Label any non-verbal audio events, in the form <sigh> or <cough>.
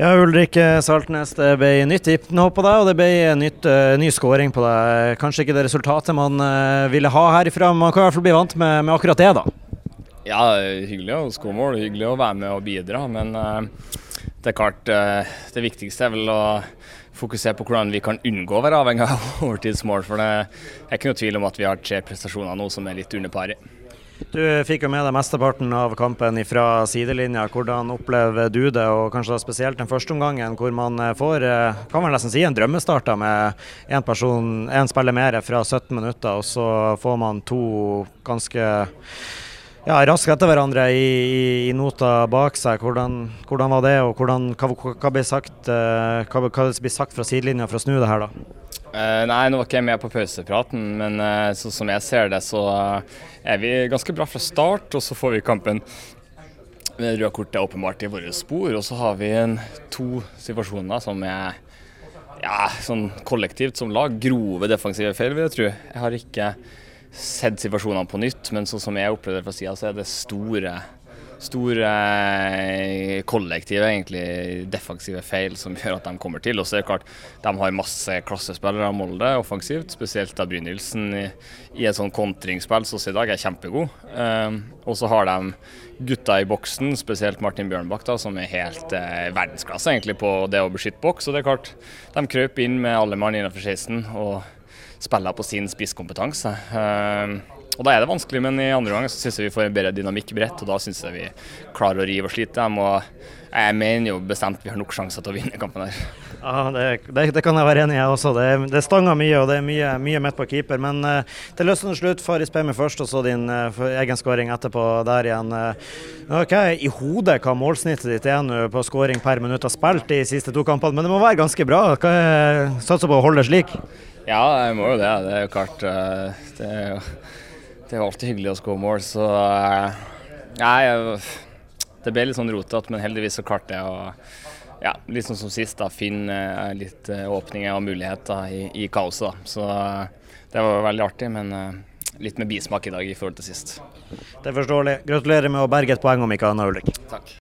Ja, Ulrik Saltnes, det ble nytt tippnå på deg, og det ble nytt, uh, ny skåring på deg. Kanskje ikke det resultatet man uh, ville ha herifra, men man kan i hvert fall bli vant med, med akkurat det, da. Ja, hyggelig å skåre mål, hyggelig å være med og bidra. Men det er klart, det viktigste er vel å fokusere på hvordan vi kan unngå å være avhengig av <laughs> overtidsmål. For det er ikke noe tvil om at vi har tre prestasjoner nå som er litt under paret. Du fikk jo med deg mesteparten av kampen fra sidelinja. Hvordan opplever du det, og kanskje da spesielt den første omgangen, hvor man får kan vel nesten si en drømmestart med én person, én spiller mer fra 17 minutter, og så får man to ganske ja, raskt etter hverandre i, i, i, nota bak seg. Hvordan, hvordan var det, og hvordan, hva, hva, blir sagt, hva, hva blir sagt fra sidelinja for å snu det her, da? Uh, nei, nå var ikke jeg med på pausepraten, men uh, sånn som jeg ser det, så uh, er vi ganske bra fra start. Og så får vi kampen med røde kortet er åpenbart i våre spor. Og så har vi en, to situasjoner som er ja, sånn kollektivt som lag grove defensive feil, vil jeg tro. Jeg har ikke sett situasjonene på nytt, men sånn som jeg opplevde det fra sida, så er det store store eh, kollektive, egentlig defensive feil som gjør at de kommer til. Og så er det klart, De har masse klassespillere av Molde offensivt, spesielt da Brynildsen i, i et sånn kontringsspill som i dag er kjempegod. Um, og så har de gutta i boksen, spesielt Martin Bjørnbakk, da, som er helt eh, verdensklasse egentlig på det å beskytte boks. Og det er klart, De krøp inn med alle mann innenfor 16 og spiller på sin spisskompetanse. Um, og Da er det vanskelig, men i andre gang syns jeg vi får en bedre dynamikk bredt, og da syns jeg vi klarer å rive og slite dem. og Jeg mener jo bestemt vi har nok sjanser til å vinne kampen her. Ja, det, det, det kan jeg være enig i, jeg også. Det, det stanger mye, og det er mye, mye midt på keeper. Men uh, til løsende slutt, Faris Pemi først, og så din uh, egen skåring etterpå der igjen. Uh, ok, I hodet hva målsnittet ditt er nå på skåring per minutt har spilt de siste to kampene, men det må være ganske bra. Hva er, Satser på å holde det slik? Ja, jeg må jo det. Det er jo klart. det er jo det er jo alltid hyggelig å score mål, så eh, Nei, det ble litt sånn rotete, men heldigvis så klarte jeg å ja, litt sånn som sist, da, finne eh, litt eh, åpninger og muligheter i, i kaoset. Da. Så det var veldig artig, men litt med bismak i dag i forhold til sist. Det er forståelig. Gratulerer med å berge et poeng om ikke annet, Ulrik. Takk.